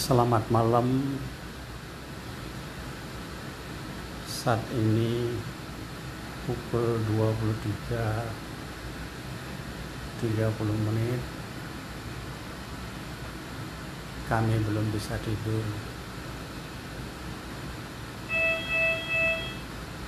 Selamat malam. Saat ini pukul 23.30 menit. Kami belum bisa tidur.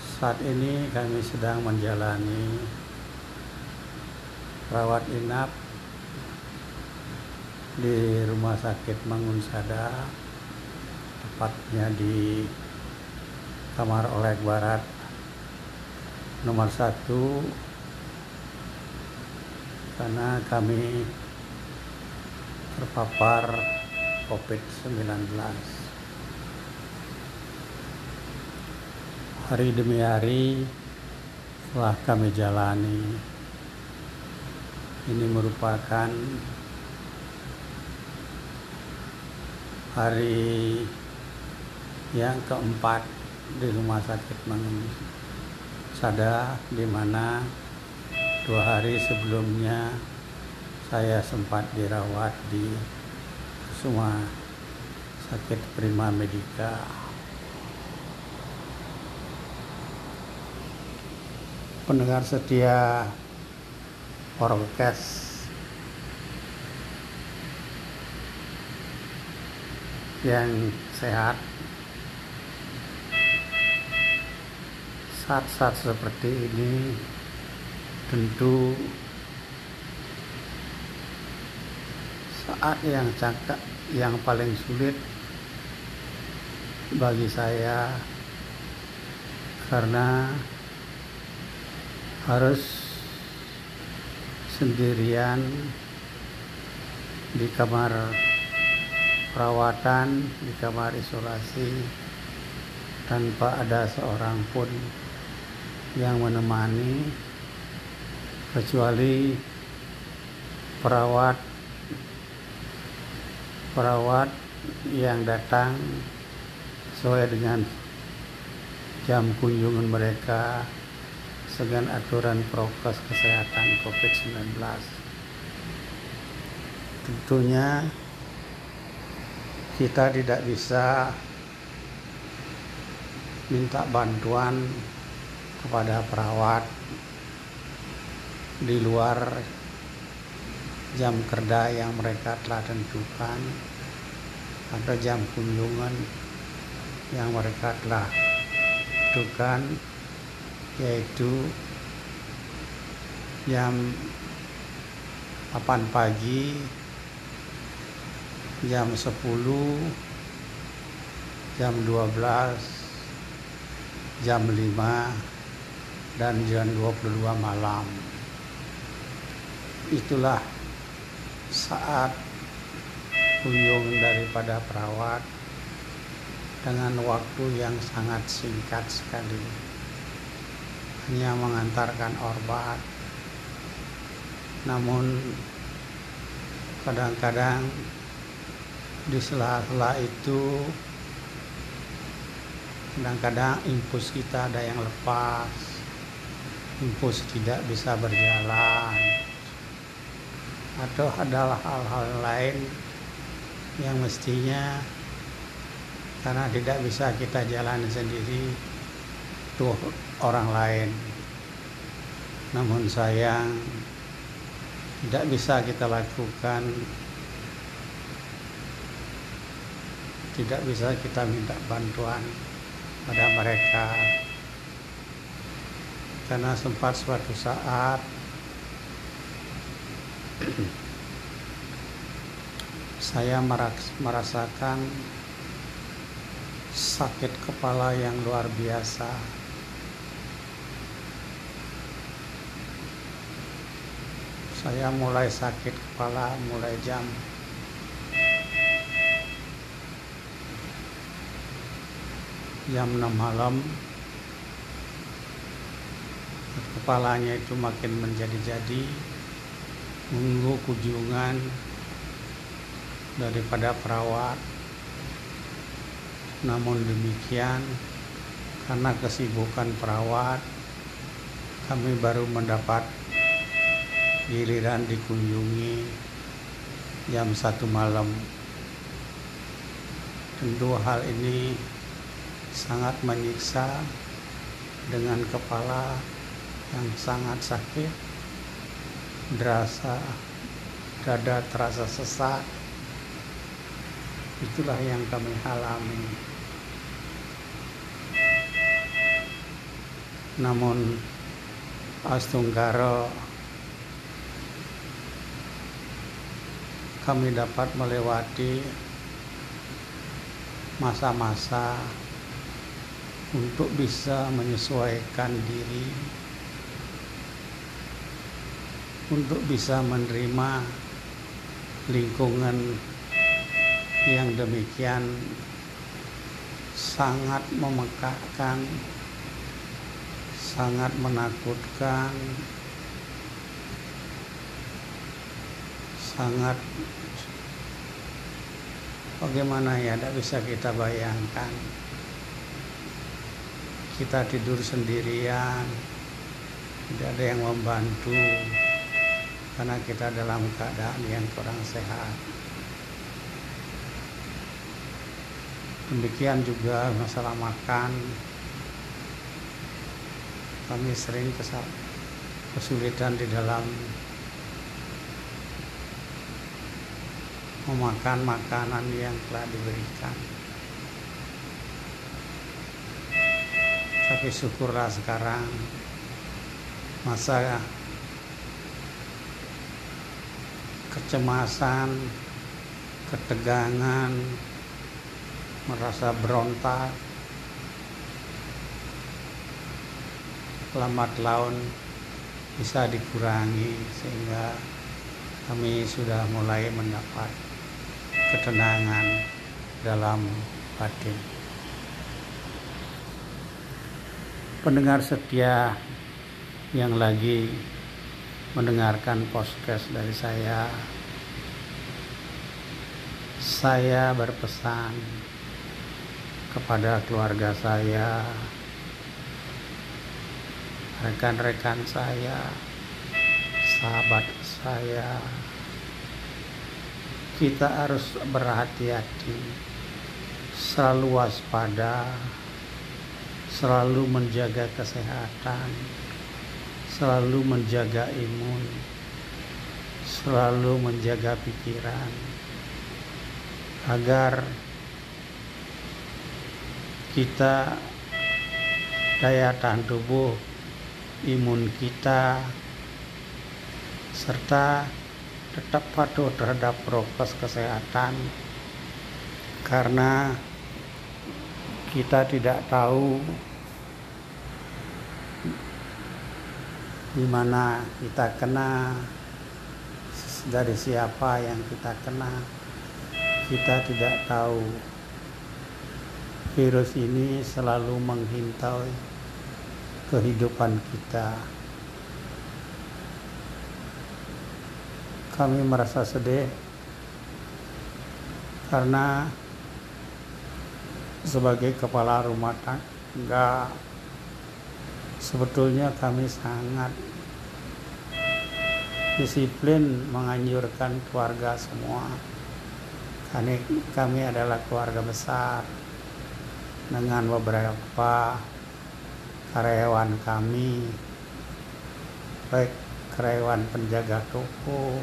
Saat ini kami sedang menjalani rawat inap di Rumah Sakit Mangunsada, tepatnya di Kamar Oleh Barat nomor satu karena kami terpapar COVID-19. Hari demi hari telah kami jalani. Ini merupakan hari yang keempat di rumah sakit Sada di mana dua hari sebelumnya saya sempat dirawat di semua sakit Prima Medika. Pendengar setia Orkes yang sehat. Saat-saat seperti ini tentu saat yang cakap yang paling sulit bagi saya karena harus sendirian di kamar perawatan di kamar isolasi tanpa ada seorang pun yang menemani kecuali perawat perawat yang datang sesuai dengan jam kunjungan mereka dengan aturan prokes kesehatan COVID-19. Tentunya kita tidak bisa minta bantuan kepada perawat di luar jam kerja yang mereka telah tentukan atau jam kunjungan yang mereka telah tentukan yaitu jam 8 pagi jam 10 jam 12 jam 5 dan jam 22 malam. Itulah saat kunjung daripada perawat dengan waktu yang sangat singkat sekali. Hanya mengantarkan obat. Namun kadang-kadang di sela-sela itu kadang-kadang impuls kita ada yang lepas impuls tidak bisa berjalan atau adalah hal-hal lain yang mestinya karena tidak bisa kita jalan sendiri tuh orang lain. Namun sayang tidak bisa kita lakukan tidak bisa kita minta bantuan pada mereka. Karena sempat suatu saat saya merasakan sakit kepala yang luar biasa. Saya mulai sakit kepala mulai jam jam 6 malam kepalanya itu makin menjadi-jadi menunggu kunjungan daripada perawat. Namun demikian karena kesibukan perawat kami baru mendapat giliran dikunjungi jam satu malam. Tentu hal ini sangat menyiksa dengan kepala yang sangat sakit, derasa dada terasa sesak. Itulah yang kami alami. Namun Astunggaro kami dapat melewati masa-masa untuk bisa menyesuaikan diri untuk bisa menerima lingkungan yang demikian sangat memekakkan, sangat menakutkan, sangat bagaimana ya tidak bisa kita bayangkan kita tidur sendirian. Tidak ada yang membantu. Karena kita dalam keadaan yang kurang sehat. Demikian juga masalah makan. Kami sering kesulitan di dalam memakan makanan yang telah diberikan tapi syukurlah sekarang masa kecemasan ketegangan merasa berontak lambat laun bisa dikurangi sehingga kami sudah mulai mendapat ketenangan dalam batin. Pendengar setia yang lagi mendengarkan podcast dari saya. Saya berpesan kepada keluarga saya rekan-rekan saya sahabat saya. Kita harus berhati-hati selalu waspada selalu menjaga kesehatan, selalu menjaga imun, selalu menjaga pikiran, agar kita daya tahan tubuh, imun kita, serta tetap patuh terhadap prokes kesehatan. Karena kita tidak tahu di mana kita kena dari siapa yang kita kena. Kita tidak tahu. Virus ini selalu menghintau kehidupan kita. Kami merasa sedih karena sebagai kepala rumah tangga. Sebetulnya kami sangat disiplin menganjurkan keluarga semua. Kami, kami adalah keluarga besar dengan beberapa karyawan kami baik karyawan penjaga toko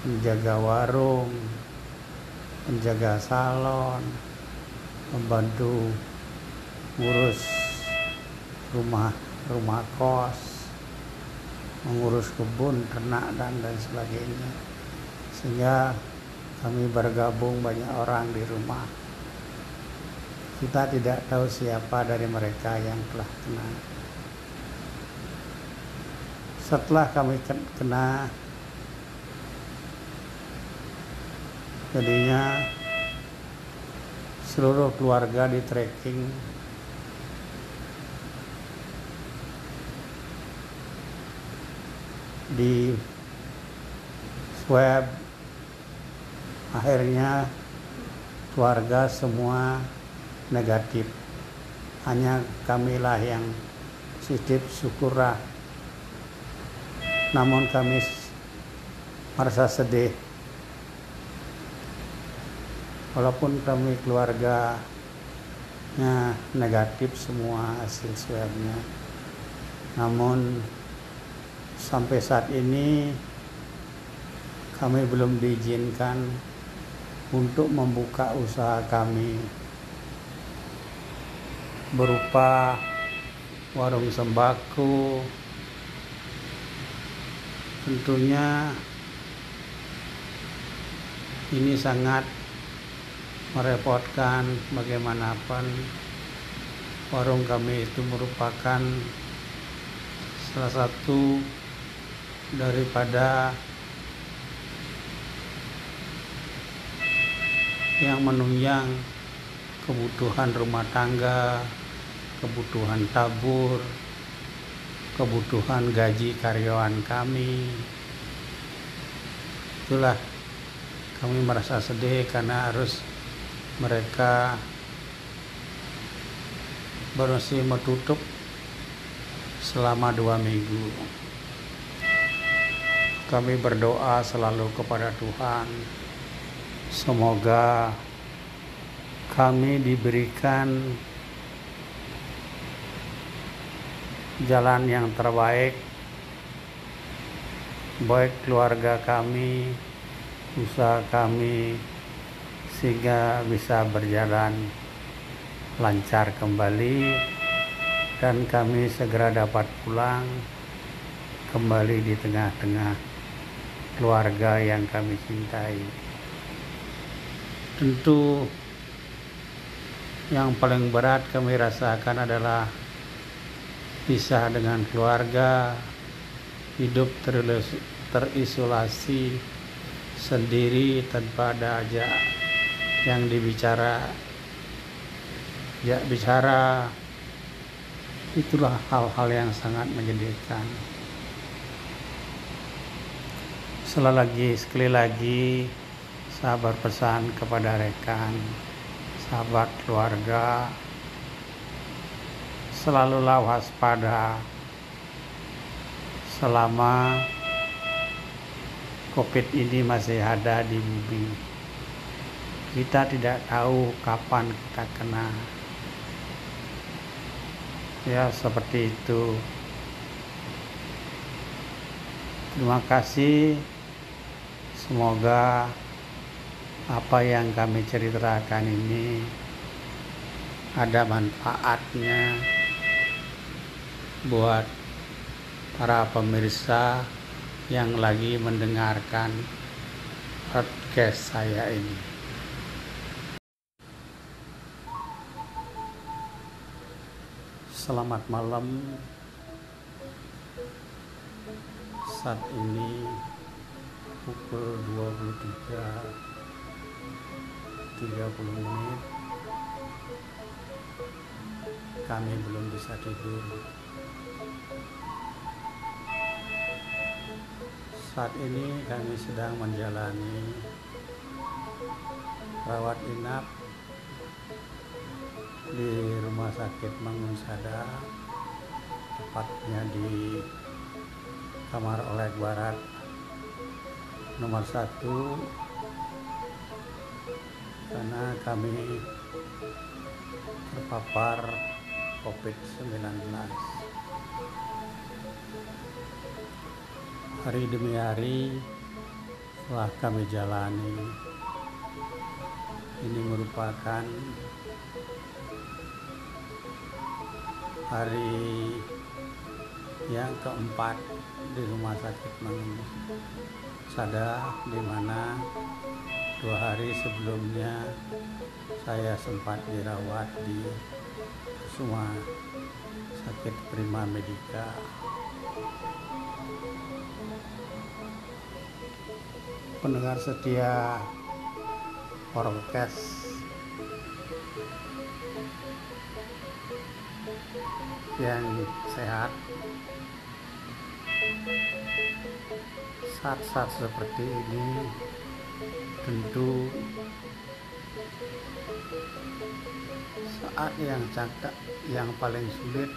penjaga warung penjaga salon membantu ngurus rumah rumah kos mengurus kebun ternak dan dan sebagainya. Sehingga kami bergabung banyak orang di rumah. Kita tidak tahu siapa dari mereka yang telah kena. Setelah kami kena jadinya seluruh keluarga di tracking di swab akhirnya keluarga semua negatif. Hanya kamilah yang positif syukurlah namun kami merasa sedih walaupun kami keluarga negatif semua hasil swabnya. Namun sampai saat ini kami belum diizinkan untuk membuka usaha kami berupa warung sembako. Tentunya ini sangat merepotkan bagaimanapun warung kami itu merupakan salah satu daripada yang menunjang kebutuhan rumah tangga, kebutuhan tabur, kebutuhan gaji karyawan kami. Itulah kami merasa sedih karena harus mereka bersih menutup selama dua minggu. Kami berdoa selalu kepada Tuhan, semoga kami diberikan jalan yang terbaik, baik keluarga kami, usaha kami, sehingga bisa berjalan lancar kembali dan kami segera dapat pulang kembali di tengah-tengah keluarga yang kami cintai. Tentu yang paling berat kami rasakan adalah pisah dengan keluarga, hidup terisolasi sendiri tanpa ada ajak yang dibicara ya bicara itulah hal-hal yang sangat menyedihkan. Sekali lagi sekali lagi sahabat pesan kepada rekan sahabat keluarga selalulah waspada selama covid ini masih ada di bumi kita tidak tahu kapan kita kena. Ya seperti itu. Terima kasih. Semoga apa yang kami ceritakan ini ada manfaatnya buat para pemirsa yang lagi mendengarkan podcast saya ini. Selamat malam. Saat ini pukul 23.30 menit. Kami belum bisa tidur. Saat ini kami sedang menjalani rawat inap di rumah sakit Mangunsada tepatnya di kamar oleh barat nomor satu. Karena kami terpapar COVID-19 hari demi hari telah kami jalani. Ini merupakan hari yang keempat di rumah sakit Sada di mana dua hari sebelumnya saya sempat dirawat di semua sakit Prima Medika pendengar setia Orkes yang sehat. Saat-saat seperti ini tentu saat yang cakap yang paling sulit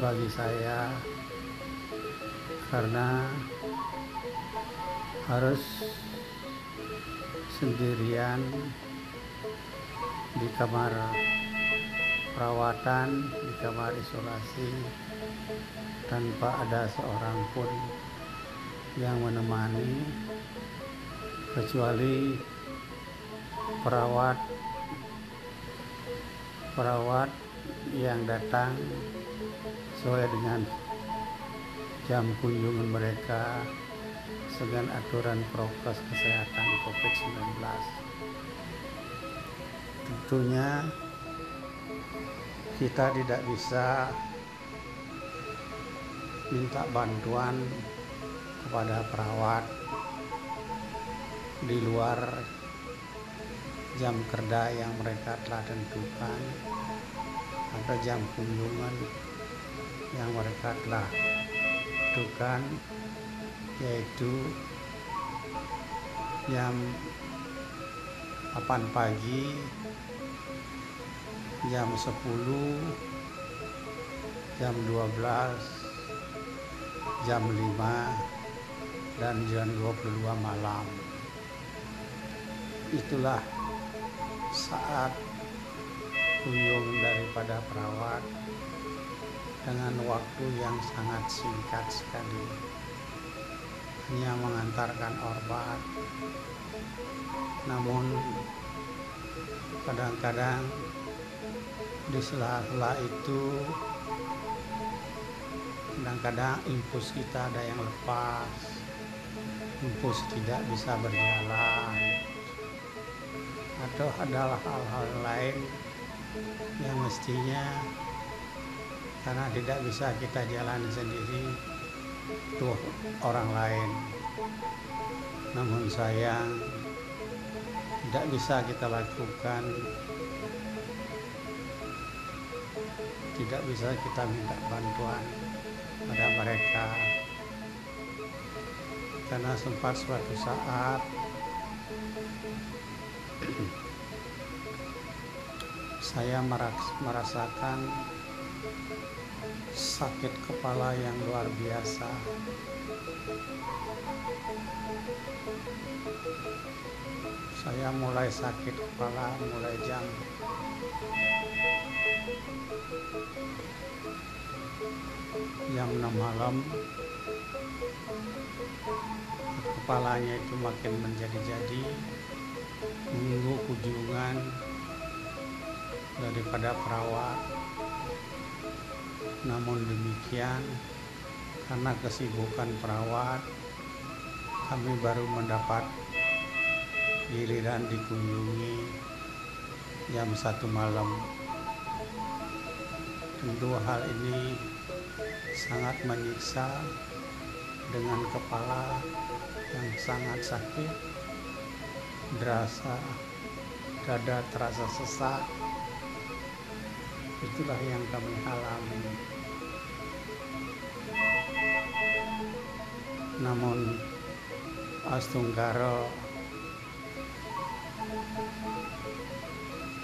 bagi saya karena harus sendirian di kamar perawatan, di kamar isolasi tanpa ada seorang pun yang menemani kecuali perawat perawat yang datang sesuai dengan jam kunjungan mereka dengan aturan prokes kesehatan COVID-19. Tentunya kita tidak bisa minta bantuan kepada perawat di luar jam kerja yang mereka telah tentukan atau jam kunjungan yang mereka telah tentukan yaitu jam 8 pagi jam 10 jam 12 jam 5 dan jam 22 malam. Itulah saat kunjung daripada perawat dengan waktu yang sangat singkat sekali. Hanya mengantarkan obat. Namun kadang-kadang di sela-sela itu kadang-kadang impuls kita ada yang lepas. Impuls tidak bisa berjalan. Atau adalah hal-hal lain yang mestinya karena tidak bisa kita jalan sendiri tuh orang lain. Namun sayang tidak bisa kita lakukan tidak bisa kita minta bantuan pada mereka karena sempat suatu saat saya merasakan sakit kepala yang luar biasa. Saya mulai sakit kepala mulai jam jam 6 malam kepalanya itu makin menjadi-jadi menunggu kunjungan daripada perawat. Namun demikian karena kesibukan perawat kami baru mendapat giliran dikunjungi jam satu malam tentu hal ini sangat menyiksa dengan kepala yang sangat sakit terasa dada terasa sesak. Itulah yang kami alami. Namun Astunggaro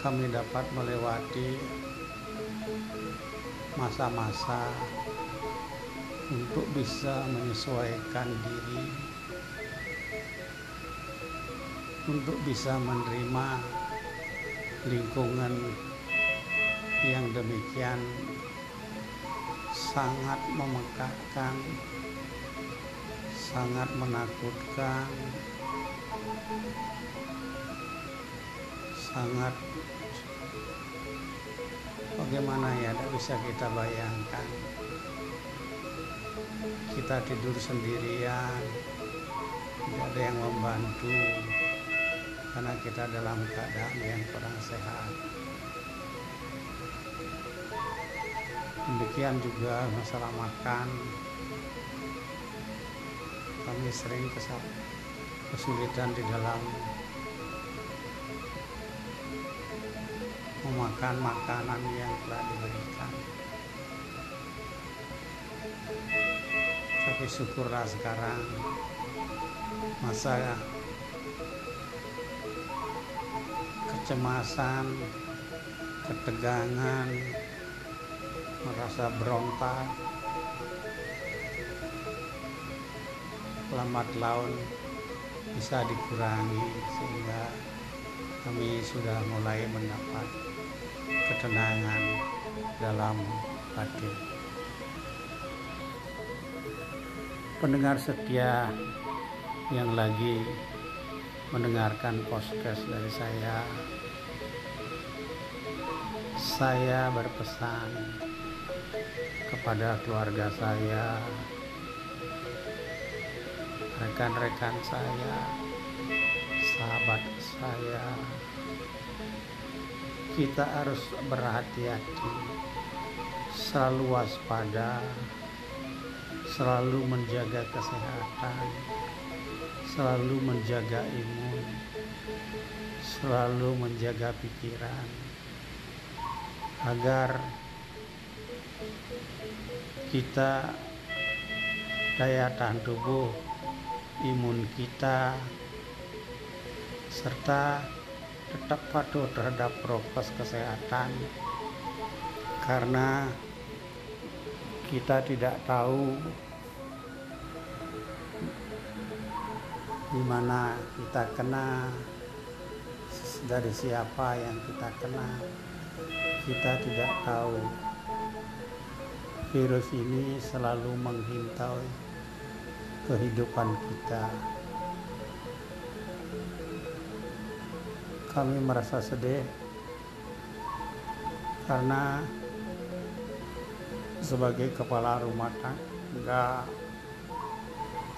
kami dapat melewati masa-masa untuk bisa menyesuaikan diri untuk bisa menerima lingkungan yang demikian sangat memekakkan sangat menakutkan sangat bagaimana ya tidak bisa kita bayangkan. Kita tidur sendirian tidak ada yang membantu karena kita dalam keadaan yang kurang sehat. Demikian juga masalah makan. Kami sering kesulitan di dalam memakan makanan yang telah diberikan. Tapi syukurlah sekarang masa kecemasan ketegangan merasa berontak. Lambat laun bisa dikurangi sehingga kami sudah mulai mendapat ketenangan dalam hati. Pendengar setia yang lagi mendengarkan podcast dari saya, saya berpesan kepada keluarga saya, rekan-rekan saya, sahabat saya, kita harus berhati-hati, selalu waspada, selalu menjaga kesehatan, selalu menjaga imun, selalu menjaga pikiran, agar kita daya tahan tubuh, imun kita, serta tetap patuh terhadap prokes kesehatan karena kita tidak tahu di mana kita kena dari siapa yang kita kena. Kita tidak tahu. Virus ini selalu menghintau kehidupan kita kami merasa sedih karena sebagai kepala rumah tangga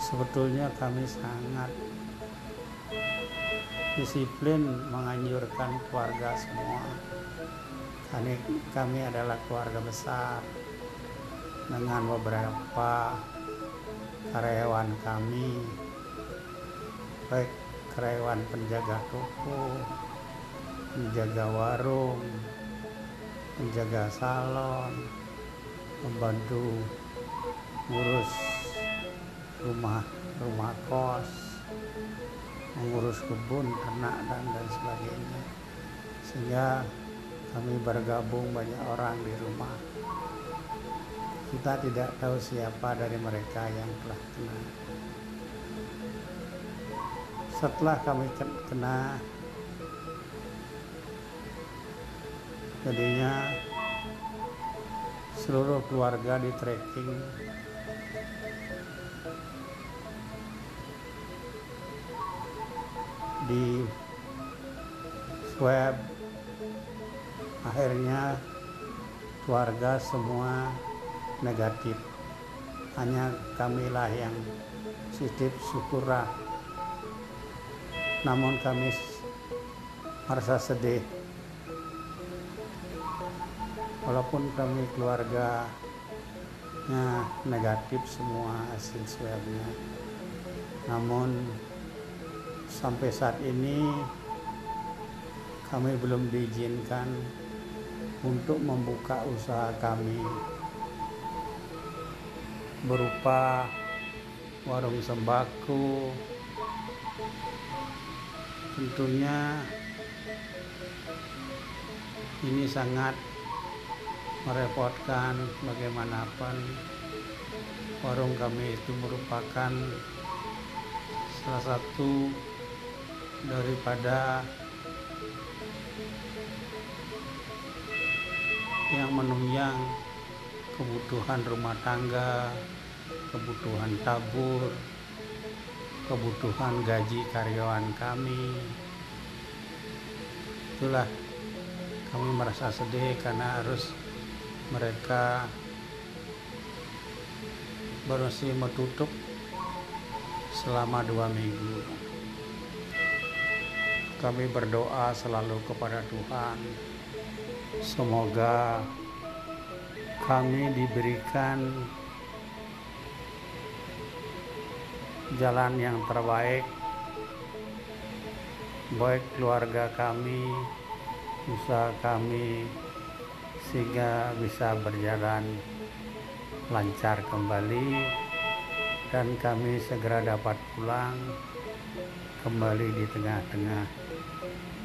sebetulnya kami sangat disiplin menganjurkan keluarga semua. Kami, kami adalah keluarga besar dengan beberapa karyawan kami baik karyawan penjaga toko menjaga warung, menjaga salon, membantu ngurus rumah rumah kos, mengurus kebun, ternak dan dan sebagainya. Sehingga kami bergabung banyak orang di rumah. Kita tidak tahu siapa dari mereka yang telah kena. Setelah kami kena jadinya seluruh keluarga di tracking di swab. Akhirnya keluarga semua negatif. Hanya kamilah yang positif syukurlah namun kami merasa sedih walaupun kami keluarganya negatif semua hasil swabnya namun sampai saat ini kami belum diizinkan untuk membuka usaha kami berupa warung sembako. Tentunya ini sangat merepotkan bagaimanapun warung kami itu merupakan salah satu daripada yang menunjang kebutuhan rumah tangga, kebutuhan tabur, kebutuhan gaji karyawan kami. Itulah kami merasa sedih karena harus mereka bersih menutup selama dua minggu. Kami berdoa selalu kepada Tuhan, semoga kami diberikan jalan yang terbaik, baik keluarga kami, usaha kami, sehingga bisa berjalan lancar kembali dan kami segera dapat pulang kembali di tengah-tengah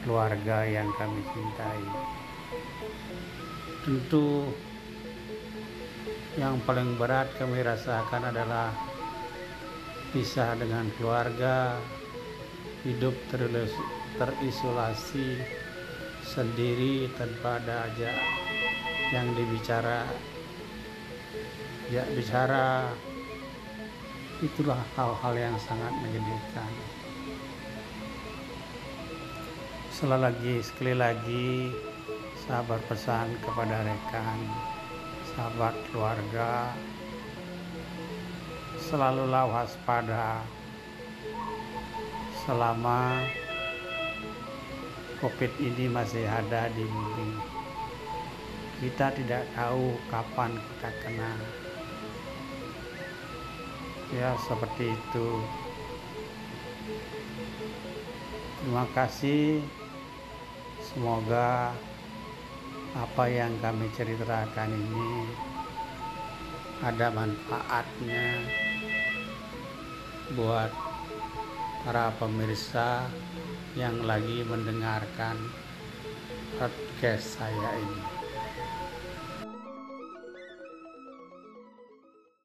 keluarga yang kami cintai. Tentu yang paling berat kami rasakan adalah pisah dengan keluarga, hidup terisolasi sendiri tanpa ada aja yang dibicara ya bicara itulah hal-hal yang sangat menyedihkan sekali lagi sekali lagi sahabat pesan kepada rekan sahabat keluarga selalulah waspada selama COVID ini masih ada di bumi. Kita tidak tahu kapan kita kena. Ya, seperti itu. Terima kasih. Semoga apa yang kami ceritakan ini ada manfaatnya buat para pemirsa yang lagi mendengarkan podcast saya ini.